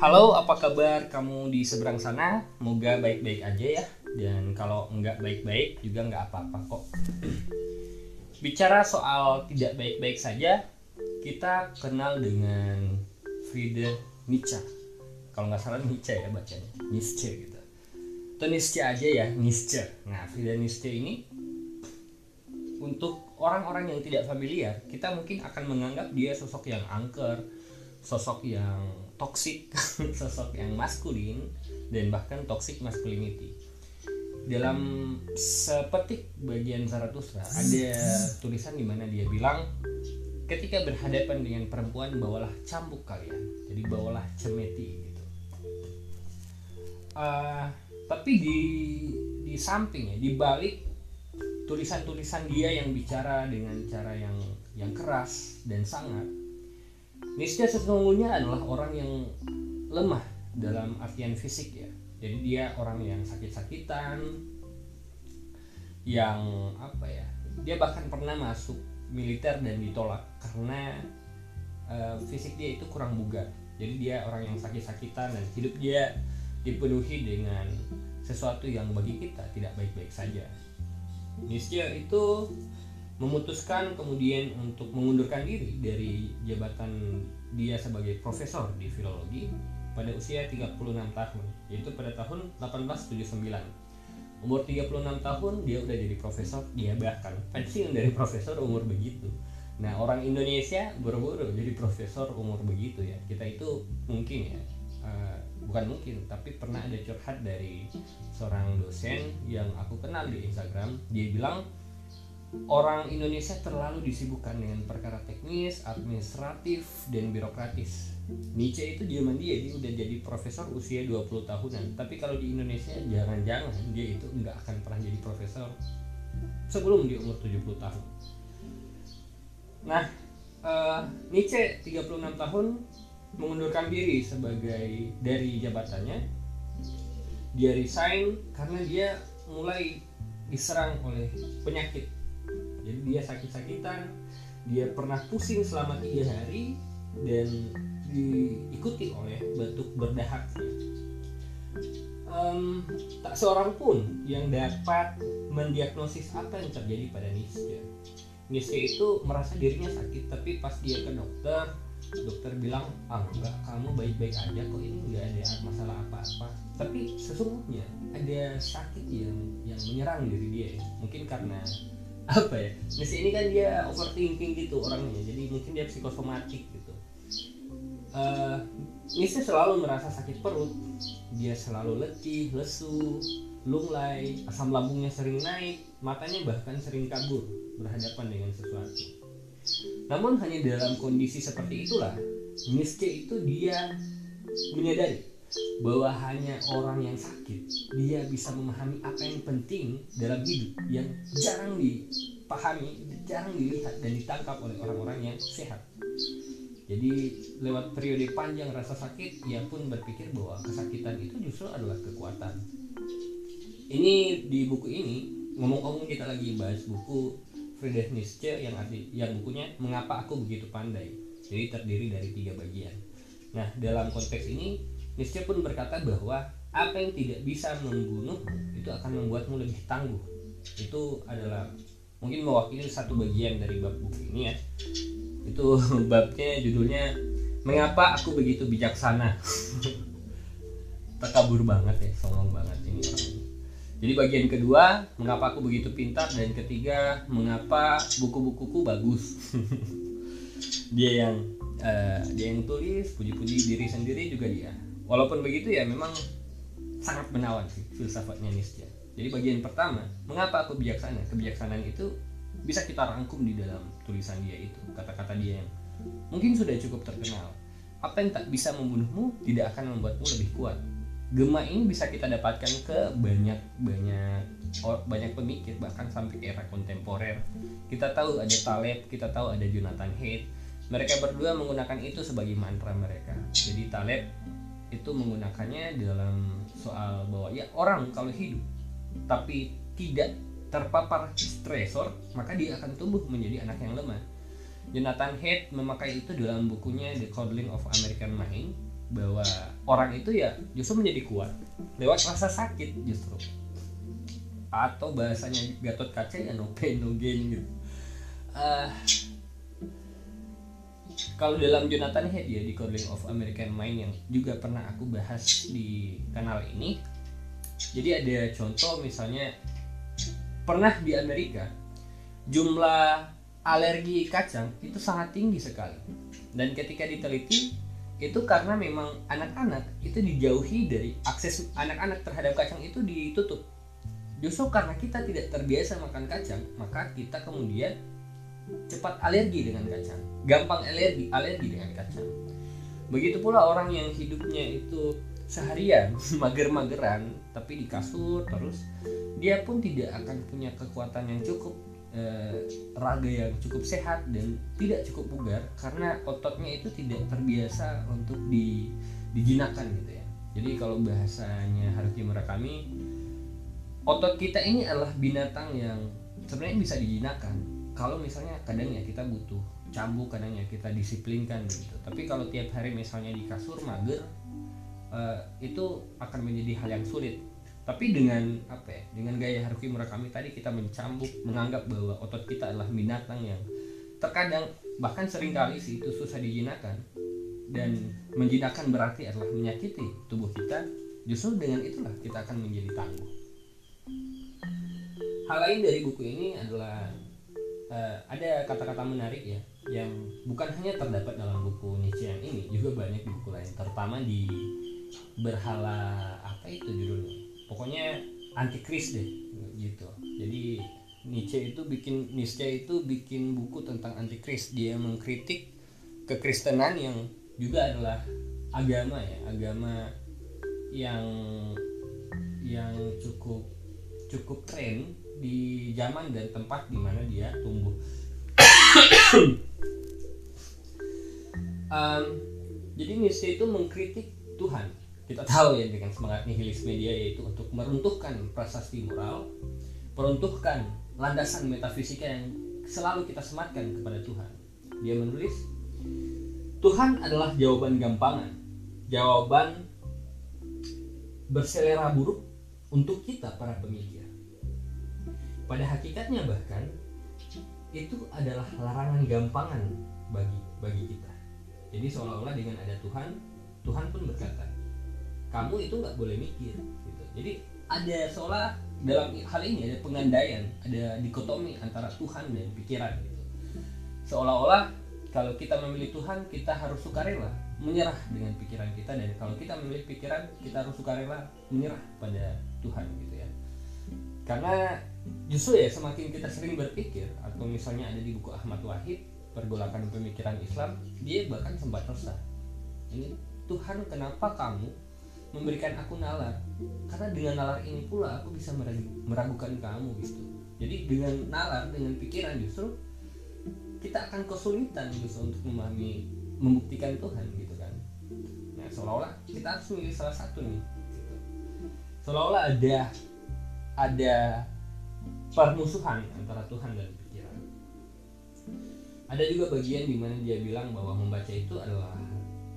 Halo, apa kabar kamu di seberang sana? Moga baik-baik aja ya. Dan kalau nggak baik-baik juga nggak apa-apa kok. Bicara soal tidak baik-baik saja, kita kenal dengan Friedrich Nietzsche. Kalau nggak salah Nietzsche ya bacanya, Nietzsche gitu. Atau Nietzsche aja ya, Nietzsche. Nah, Friedrich Nietzsche ini untuk orang-orang yang tidak familiar, kita mungkin akan menganggap dia sosok yang angker, sosok yang toxic, sosok yang maskulin dan bahkan toxic masculinity. Dalam sepetik bagian Zarathustra ada tulisan di mana dia bilang ketika berhadapan dengan perempuan bawalah cambuk kalian, jadi bawalah cemeti gitu. Uh, tapi di di sampingnya, di balik tulisan-tulisan dia yang bicara dengan cara yang yang keras dan sangat Nietzsche sesungguhnya adalah orang yang lemah dalam artian fisik ya. Jadi dia orang yang sakit-sakitan, yang apa ya? Dia bahkan pernah masuk militer dan ditolak karena uh, fisik dia itu kurang bugar. Jadi dia orang yang sakit-sakitan dan hidup dia dipenuhi dengan sesuatu yang bagi kita tidak baik-baik saja. Nietzsche itu memutuskan kemudian untuk mengundurkan diri dari jabatan dia sebagai profesor di filologi pada usia 36 tahun yaitu pada tahun 1879 umur 36 tahun dia udah jadi profesor dia bahkan pensiun dari profesor umur begitu. Nah orang Indonesia buru-buru jadi profesor umur begitu ya. Kita itu mungkin ya uh, bukan mungkin tapi pernah ada curhat dari seorang dosen yang aku kenal di Instagram. Dia bilang orang Indonesia terlalu disibukkan dengan perkara teknis, administratif, dan birokratis. Nietzsche itu zaman dia, dia udah jadi profesor usia 20 tahunan. Tapi kalau di Indonesia jangan-jangan dia itu nggak akan pernah jadi profesor sebelum dia umur 70 tahun. Nah, uh, Nietzsche 36 tahun mengundurkan diri sebagai dari jabatannya. Dia resign karena dia mulai diserang oleh penyakit jadi dia sakit-sakitan dia pernah pusing selama tiga hari dan diikuti oleh batuk berdahak. Um, tak seorang pun yang dapat mendiagnosis apa yang terjadi pada Nietzsche. Nietzsche itu merasa dirinya sakit tapi pas dia ke dokter dokter bilang ah enggak kamu baik-baik aja kok ini nggak ada masalah apa-apa. Tapi sesungguhnya ada sakit yang yang menyerang diri dia. Mungkin karena apa ya? Messi ini kan dia overthinking gitu orangnya jadi mungkin dia psikosomatik gitu. Uh, Messi selalu merasa sakit perut dia selalu letih lesu lunglai asam lambungnya sering naik matanya bahkan sering kabur berhadapan dengan sesuatu. Namun hanya dalam kondisi seperti itulah Nietzsche itu dia menyadari bahwa hanya orang yang sakit dia bisa memahami apa yang penting dalam hidup yang jarang dipahami, jarang dilihat dan ditangkap oleh orang-orang yang sehat. Jadi lewat periode panjang rasa sakit, ia pun berpikir bahwa kesakitan itu justru adalah kekuatan. Ini di buku ini ngomong-ngomong kita lagi bahas buku Friedrich Nietzsche yang arti yang bukunya Mengapa Aku Begitu Pandai. Jadi terdiri dari tiga bagian. Nah dalam konteks ini Nietzsche pun berkata bahwa apa yang tidak bisa membunuh itu akan membuatmu lebih tangguh. Itu adalah mungkin mewakili satu bagian dari bab buku ini ya. Itu babnya judulnya Mengapa aku begitu bijaksana? Terkabur banget ya, songong banget ini. Jadi bagian kedua, mengapa aku begitu pintar dan ketiga, mengapa buku-bukuku bagus. dia yang uh, dia yang tulis, puji-puji diri sendiri juga dia walaupun begitu ya memang sangat menawan sih filsafatnya Nietzsche. Jadi bagian pertama mengapa aku bijaksana? Kebijaksanaan itu bisa kita rangkum di dalam tulisan dia itu kata-kata dia yang mungkin sudah cukup terkenal. Apa yang tak bisa membunuhmu tidak akan membuatmu lebih kuat. Gema ini bisa kita dapatkan ke banyak banyak banyak pemikir bahkan sampai era kontemporer. Kita tahu ada Taleb kita tahu ada Jonathan Haidt. Mereka berdua menggunakan itu sebagai mantra mereka. Jadi Taleb itu menggunakannya dalam soal bahwa ya orang kalau hidup tapi tidak terpapar stresor maka dia akan tumbuh menjadi anak yang lemah. Jonathan Haidt memakai itu dalam bukunya The Coddling of American Mind bahwa orang itu ya justru menjadi kuat lewat rasa sakit justru atau bahasanya Gatot Kaca ya no pain no gain gitu uh, kalau dalam Jonathan Head ya di Calling of American Mind yang juga pernah aku bahas di kanal ini. Jadi ada contoh misalnya pernah di Amerika jumlah alergi kacang itu sangat tinggi sekali. Dan ketika diteliti itu karena memang anak-anak itu dijauhi dari akses anak-anak terhadap kacang itu ditutup. Justru karena kita tidak terbiasa makan kacang, maka kita kemudian cepat alergi dengan kacang. Gampang alergi, alergi dengan kacang. Begitu pula orang yang hidupnya itu seharian mager-mageran tapi di kasur terus dia pun tidak akan punya kekuatan yang cukup eh, raga yang cukup sehat dan tidak cukup bugar karena ototnya itu tidak terbiasa untuk di dijinakan gitu ya. Jadi kalau bahasanya Haruki Murakami otot kita ini adalah binatang yang sebenarnya bisa dijinakan kalau misalnya kadang ya kita butuh cambuk kadang ya kita disiplinkan begitu. Tapi kalau tiap hari misalnya di kasur mager uh, itu akan menjadi hal yang sulit. Tapi dengan apa ya dengan gaya Haruki Murakami tadi kita mencambuk menganggap bahwa otot kita adalah binatang yang terkadang bahkan sering kali sih itu susah dijinakan. Dan menjinakkan berarti adalah menyakiti tubuh kita. Justru dengan itulah kita akan menjadi tangguh. Hal lain dari buku ini adalah uh, ada kata-kata menarik ya yang bukan hanya terdapat dalam buku Nietzsche yang ini juga banyak di buku lain terutama di berhala apa itu judulnya? Pokoknya antikris deh gitu. Jadi Nietzsche itu bikin Nietzsche itu bikin buku tentang antikris. Dia mengkritik kekristenan yang juga adalah agama ya agama yang yang cukup cukup keren di zaman dan tempat di mana dia tumbuh. um, jadi Nietzsche itu mengkritik Tuhan. Kita tahu ya dengan semangat nihilisme dia yaitu untuk meruntuhkan prasasti moral, meruntuhkan landasan metafisika yang selalu kita sematkan kepada Tuhan. Dia menulis, Tuhan adalah jawaban gampangan, jawaban berselera buruk untuk kita para pemikir pada hakikatnya bahkan itu adalah larangan gampangan bagi bagi kita. Jadi seolah-olah dengan ada Tuhan Tuhan pun berkata kamu itu nggak boleh mikir gitu. Jadi ada seolah dalam hal ini ada pengandaian ada dikotomi antara Tuhan dan pikiran gitu. Seolah-olah kalau kita memilih Tuhan kita harus sukarela menyerah dengan pikiran kita dan kalau kita memilih pikiran kita harus sukarela menyerah pada Tuhan gitu ya. Karena justru ya semakin kita sering berpikir atau misalnya ada di buku Ahmad Wahid pergolakan pemikiran Islam dia bahkan sempat resah. Ini Tuhan kenapa kamu memberikan aku nalar? Karena dengan nalar ini pula aku bisa meragukan kamu gitu. Jadi dengan nalar dengan pikiran justru kita akan kesulitan justru untuk memahami membuktikan Tuhan gitu kan. Nah seolah-olah kita harus memilih salah satu nih gitu. seolah-olah ada ada permusuhan antara Tuhan dan pikiran. Ada juga bagian di mana dia bilang bahwa membaca itu adalah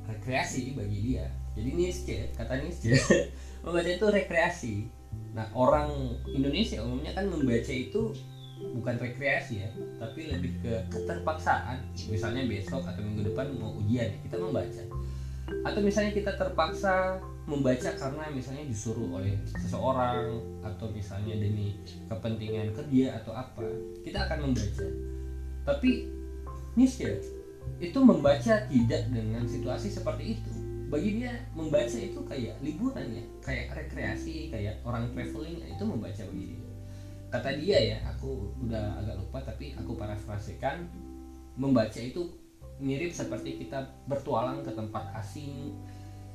rekreasi bagi dia. Jadi Nietzsche, kata Nietzsche, membaca itu rekreasi. Nah, orang Indonesia umumnya kan membaca itu bukan rekreasi ya, tapi lebih ke keterpaksaan. Misalnya besok atau minggu depan mau ujian, kita membaca. Atau misalnya kita terpaksa membaca karena misalnya disuruh oleh seseorang atau misalnya demi kepentingan kerja atau apa kita akan membaca. Tapi Nietzsche itu membaca tidak dengan situasi seperti itu. Bagi dia membaca itu kayak liburan ya kayak rekreasi kayak orang traveling itu membaca bagi dia. Kata dia ya aku udah agak lupa tapi aku parafrasekan membaca itu mirip seperti kita bertualang ke tempat asing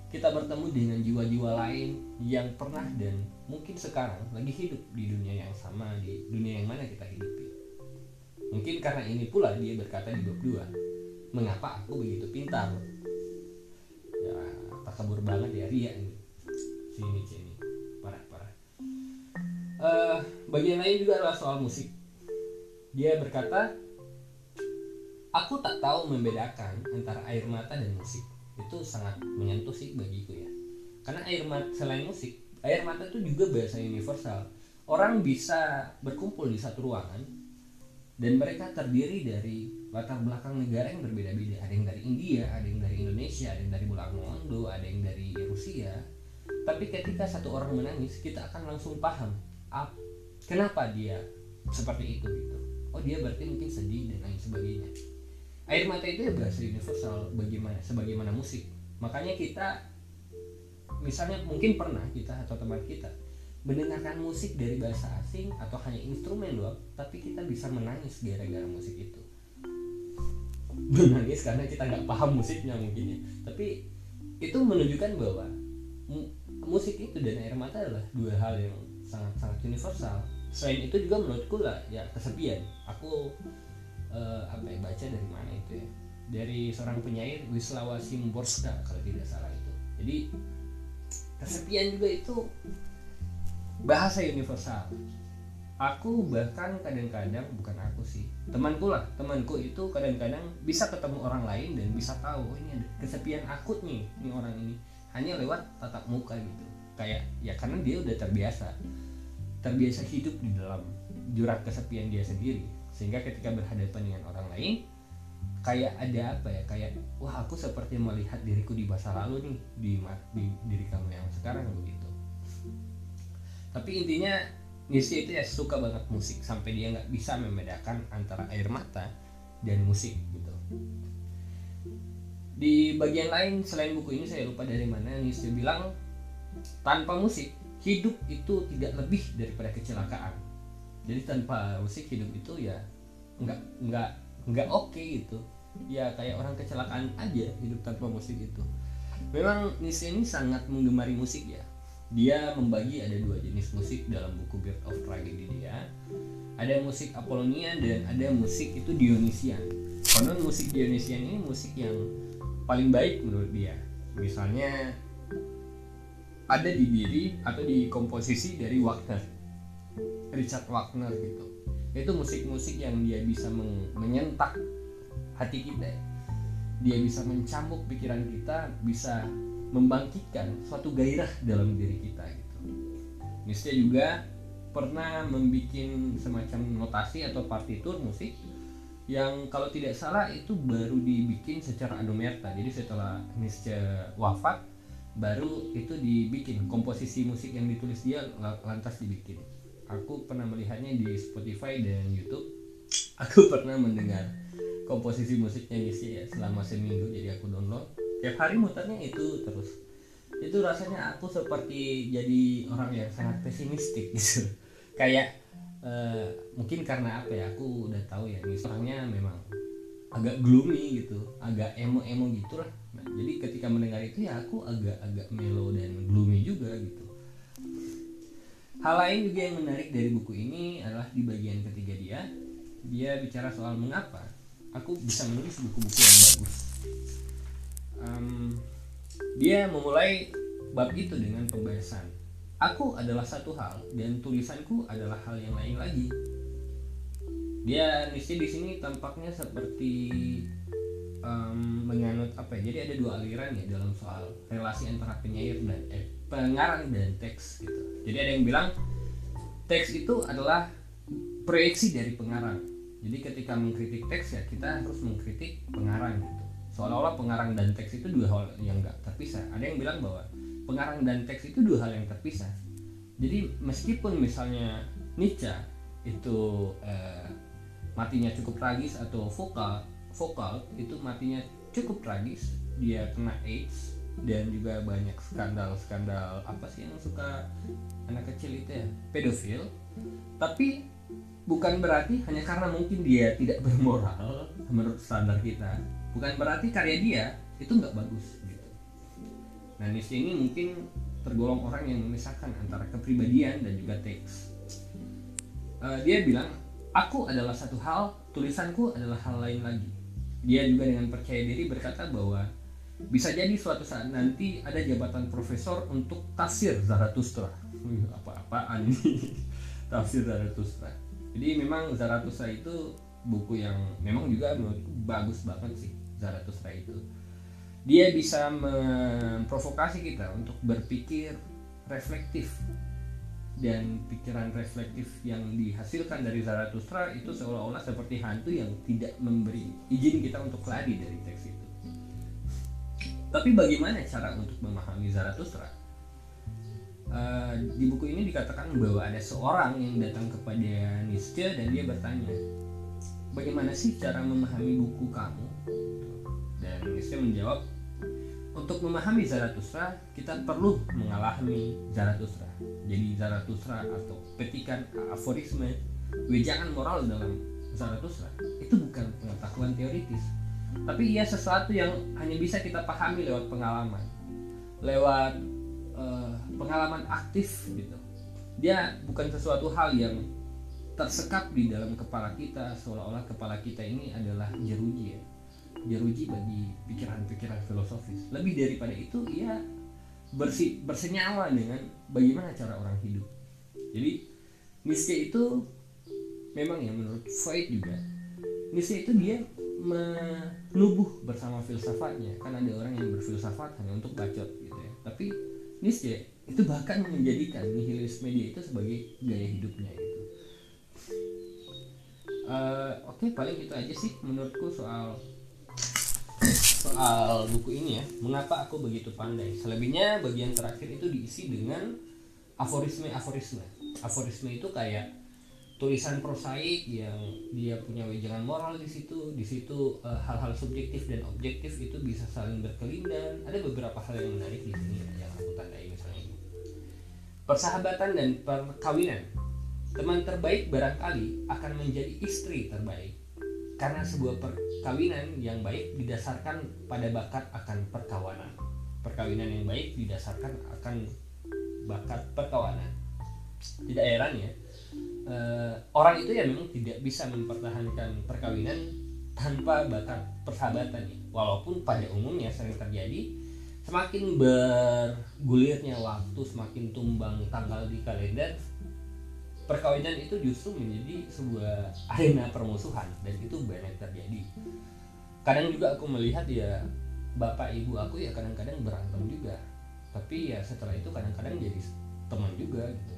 kita bertemu dengan jiwa-jiwa lain yang pernah dan mungkin sekarang lagi hidup di dunia yang sama di dunia yang mana kita hidupi. Mungkin karena ini pula dia berkata di bab 2 mengapa aku begitu pintar? Ya takabur banget ya Ria ini. Sini sini. Parah parah. Uh, bagian lain juga adalah soal musik. Dia berkata aku tak tahu membedakan antara air mata dan musik itu sangat menyentuh sih bagiku ya. Karena air mata selain musik air mata itu juga bahasa universal. Orang bisa berkumpul di satu ruangan dan mereka terdiri dari latar belakang negara yang berbeda-beda. Ada yang dari India ada yang dari Indonesia ada yang dari Pulau Mondo ada yang dari Rusia. Tapi ketika satu orang menangis kita akan langsung paham ap, kenapa dia seperti itu gitu. Oh dia berarti mungkin sedih dan lain sebagainya air mata itu ya bahasa universal bagaimana sebagaimana musik. Makanya kita misalnya mungkin pernah kita atau teman kita mendengarkan musik dari bahasa asing atau hanya instrumen doang tapi kita bisa menangis gara-gara musik itu. Menangis karena kita nggak paham musiknya mungkin ya. Tapi itu menunjukkan bahwa musik itu dan air mata adalah dua hal yang sangat sangat universal. Selain itu juga menurutku lah ya kesepian. Aku uh, apa ya baca dari mana itu ya? Dari seorang penyair Wisława Szymborska kalau tidak salah itu. Jadi kesepian juga itu bahasa universal. Aku bahkan kadang-kadang bukan aku sih temanku lah temanku itu kadang-kadang bisa ketemu orang lain dan bisa tahu oh, ini ada kesepian akut nih ini orang ini. Hanya lewat tatap muka gitu. Kayak ya karena dia udah terbiasa. Terbiasa hidup di dalam jurang kesepian dia sendiri sehingga ketika berhadapan dengan orang lain kayak ada apa ya kayak wah aku seperti melihat diriku di masa lalu nih di, di diri kamu yang sekarang begitu tapi intinya Nisi itu ya suka banget musik sampai dia nggak bisa membedakan antara air mata dan musik gitu. Di bagian lain selain buku ini saya lupa dari mana Nisi bilang tanpa musik hidup itu tidak lebih daripada kecelakaan. Jadi tanpa musik hidup itu ya nggak nggak nggak oke okay gitu. Ya kayak orang kecelakaan aja hidup tanpa musik itu. Memang Nisi ini sangat menggemari musik ya. Dia membagi ada dua jenis musik dalam buku Bird of Tragedy dia. Ada musik Apollonia dan ada musik itu Dionysian konon musik Dionysian ini musik yang paling baik menurut dia. Misalnya ada di diri atau di komposisi dari Wagner Richard Wagner gitu itu musik-musik yang dia bisa menyentak hati kita dia bisa mencambuk pikiran kita bisa membangkitkan suatu gairah dalam diri kita gitu. Nisnya juga pernah membuat semacam notasi atau partitur musik yang kalau tidak salah itu baru dibikin secara anumerta. Jadi setelah Nisce wafat baru itu dibikin komposisi musik yang ditulis dia lantas dibikin. Aku pernah melihatnya di Spotify dan YouTube. Aku pernah mendengar komposisi musiknya Nisce ya selama seminggu jadi aku download. Tiap hari muternya itu terus. Itu rasanya aku seperti jadi orang yang sangat pesimistik gitu. Kayak uh, mungkin karena apa ya aku udah tahu ya orangnya memang agak gloomy gitu agak emo emo gitu lah nah, jadi ketika mendengar itu ya aku agak agak melo dan gloomy juga gitu hal lain juga yang menarik dari buku ini adalah di bagian ketiga dia dia bicara soal mengapa aku bisa menulis buku-buku yang bagus. Um, dia memulai bab itu dengan pembahasan aku adalah satu hal dan tulisanku adalah hal yang lain lagi. Dia misi di sini tampaknya seperti um, menganut apa ya jadi ada dua aliran ya dalam soal relasi antara penyair dan eh, pengarang dan teks gitu jadi ada yang bilang teks itu adalah proyeksi dari pengarang. Jadi ketika mengkritik teks ya kita harus mengkritik pengarang gitu. Seolah-olah pengarang dan teks itu dua hal yang nggak terpisah. Ada yang bilang bahwa pengarang dan teks itu dua hal yang terpisah. Jadi meskipun misalnya Nietzsche itu eh, matinya cukup tragis atau vokal vokal itu matinya cukup tragis dia kena AIDS dan juga banyak skandal-skandal apa sih yang suka anak kecil itu ya? Pedofil tapi bukan berarti hanya karena mungkin dia tidak bermoral menurut standar kita. Bukan berarti karya dia itu nggak bagus gitu. Nah Nietzsche ini mungkin tergolong orang yang memisahkan antara kepribadian dan juga teks. Uh, dia bilang aku adalah satu hal tulisanku adalah hal lain lagi. Dia juga dengan percaya diri berkata bahwa bisa jadi suatu saat nanti ada jabatan profesor untuk tafsir Zarathustra. Apa-apaan ini? Tafsir Zarathustra. Jadi memang Zarathustra itu buku yang memang juga menurutku bagus banget sih Zarathustra itu. Dia bisa memprovokasi kita untuk berpikir reflektif. Dan pikiran reflektif yang dihasilkan dari Zarathustra itu seolah-olah seperti hantu yang tidak memberi izin kita untuk lari dari teks itu. Tapi bagaimana cara untuk memahami Zarathustra? Uh, di buku ini dikatakan bahwa ada seorang yang datang kepada Nietzsche dan dia bertanya, bagaimana sih cara memahami buku kamu? Dan Nietzsche menjawab, untuk memahami Zarathustra kita perlu mengalami Zarathustra jadi Zarathustra atau petikan aforisme wejangan moral dalam Zarathustra itu bukan pengetahuan teoritis tapi ia sesuatu yang hanya bisa kita pahami lewat pengalaman. Lewat uh, pengalaman aktif gitu. Dia bukan sesuatu hal yang tersekap di dalam kepala kita seolah-olah kepala kita ini adalah jeruji ya. Jeruji bagi pikiran-pikiran filosofis. Lebih daripada itu ia bersi, bersenyawa dengan bagaimana cara orang hidup. Jadi Nietzsche itu memang ya menurut Freud juga Nietzsche itu dia menubuh bersama filsafatnya. Kan ada orang yang berfilsafat hanya untuk bacot gitu ya. Tapi Nietzsche itu bahkan menjadikan nihilisme dia itu sebagai gaya hidupnya gitu. Uh, oke okay, paling itu aja sih menurutku soal soal buku ini ya. Mengapa aku begitu pandai? Selebihnya bagian terakhir itu diisi dengan aforisme aforisme aforisme itu kayak tulisan prosaik yang dia punya wejangan moral di situ di situ eh, hal-hal subjektif dan objektif itu bisa saling berkelindan. Ada beberapa hal yang menarik di sini yang aku tandai misalnya ini. Persahabatan dan perkawinan. Teman terbaik barangkali akan menjadi istri terbaik karena sebuah perkawinan yang baik didasarkan pada bakat akan perkawanan. Perkawinan yang baik didasarkan akan bakat perkawanan. Tidak heran ya uh, orang itu ya memang tidak bisa mempertahankan perkawinan tanpa bakat persahabatan ya. walaupun pada umumnya sering terjadi semakin bergulirnya waktu semakin tumbang tanggal di kalender perkawinan itu justru menjadi sebuah arena permusuhan dan itu banyak terjadi. Kadang juga aku melihat ya bapak ibu aku ya kadang-kadang berantem juga. Tapi ya setelah itu kadang-kadang jadi teman juga gitu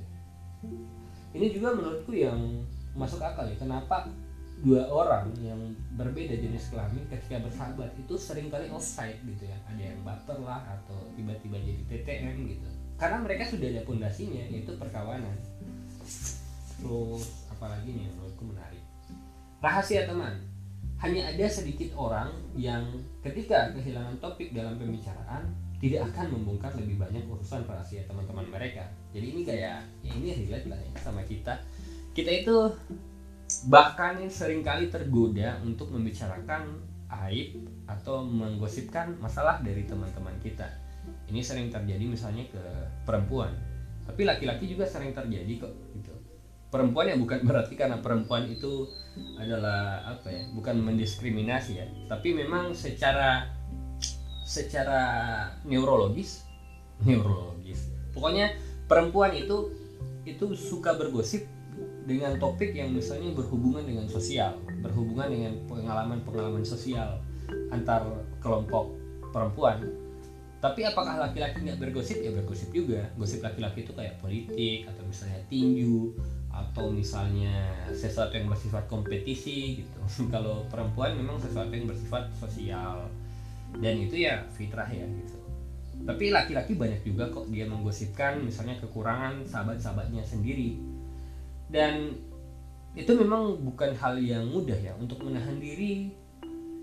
ini juga menurutku yang masuk akal ya kenapa dua orang yang berbeda jenis kelamin ketika bersahabat itu sering kali offside gitu ya? Ada yang baper lah atau tiba-tiba jadi TTM gitu. Karena mereka sudah ada pondasinya yaitu perkawanan. Terus apalagi nih menurutku menarik? Rahasia teman. Hanya ada sedikit orang yang ketika kehilangan topik dalam pembicaraan tidak akan membongkar lebih banyak urusan rahasia teman-teman mereka. Jadi ini kayak ya ini relate lah ya sama kita. Kita itu bahkan sering kali tergoda untuk membicarakan aib atau menggosipkan masalah dari teman-teman kita. Ini sering terjadi misalnya ke perempuan. Tapi laki-laki juga sering terjadi kok gitu. Perempuan yang bukan berarti karena perempuan itu adalah apa ya bukan mendiskriminasi ya. Tapi memang secara secara neurologis neurologis. Pokoknya perempuan itu itu suka bergosip dengan topik yang misalnya berhubungan dengan sosial berhubungan dengan pengalaman-pengalaman sosial antar kelompok perempuan. Tapi apakah laki-laki nggak bergosip? Ya bergosip juga. Gosip laki-laki itu kayak politik atau misalnya tinju atau misalnya sesuatu yang bersifat kompetisi gitu. Kalau perempuan memang sesuatu yang bersifat sosial dan itu ya fitrah ya gitu. Tapi laki-laki banyak juga kok dia menggosipkan misalnya kekurangan sahabat-sahabatnya sendiri. Dan itu memang bukan hal yang mudah ya untuk menahan diri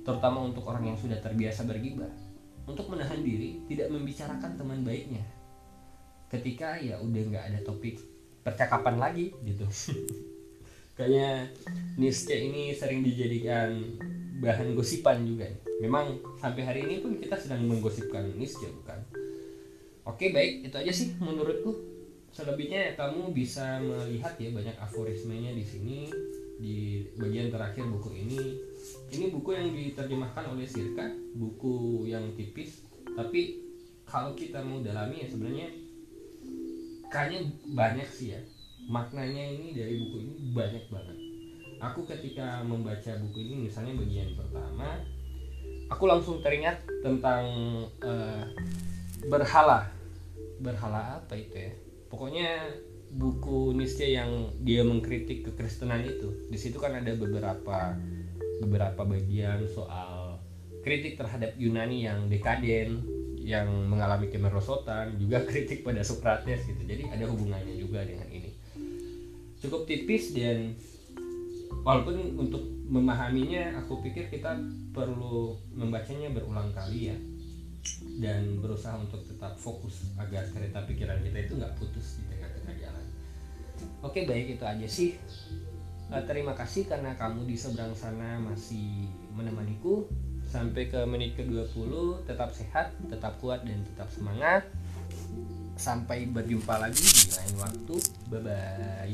terutama untuk orang yang sudah terbiasa bergibah. Untuk menahan diri tidak membicarakan teman baiknya. Ketika ya udah nggak ada topik percakapan lagi gitu. Kayaknya Nietzsche ini sering dijadikan bahan gosipan juga memang sampai hari ini pun kita sedang menggosipkan Nietzsche bukan? Oke baik. Itu aja sih menurutku. Selebihnya kamu bisa melihat ya banyak aforismenya di sini. Di bagian terakhir buku ini. Ini buku yang diterjemahkan oleh Sirka. Buku yang tipis. Tapi kalau kita mau dalami ya sebenarnya kayaknya banyak sih ya. Maknanya ini dari buku ini banyak banget aku ketika membaca buku ini misalnya bagian pertama aku langsung teringat tentang uh, berhala. Berhala apa itu ya? Pokoknya buku Nietzsche yang dia mengkritik kekristenan itu. Di situ kan ada beberapa beberapa bagian soal kritik terhadap Yunani yang dekaden yang mengalami kemerosotan juga kritik pada Socrates gitu. Jadi ada hubungannya juga dengan ini. Cukup tipis dan walaupun untuk memahaminya aku pikir kita perlu membacanya berulang kali ya dan berusaha untuk tetap fokus agar kereta pikiran kita itu nggak putus di tengah-tengah jalan. Oke baik itu aja sih. Uh, terima kasih karena kamu di seberang sana masih menemaniku sampai ke menit ke-20 tetap sehat, tetap kuat dan tetap semangat. Sampai berjumpa lagi di lain waktu. Bye bye.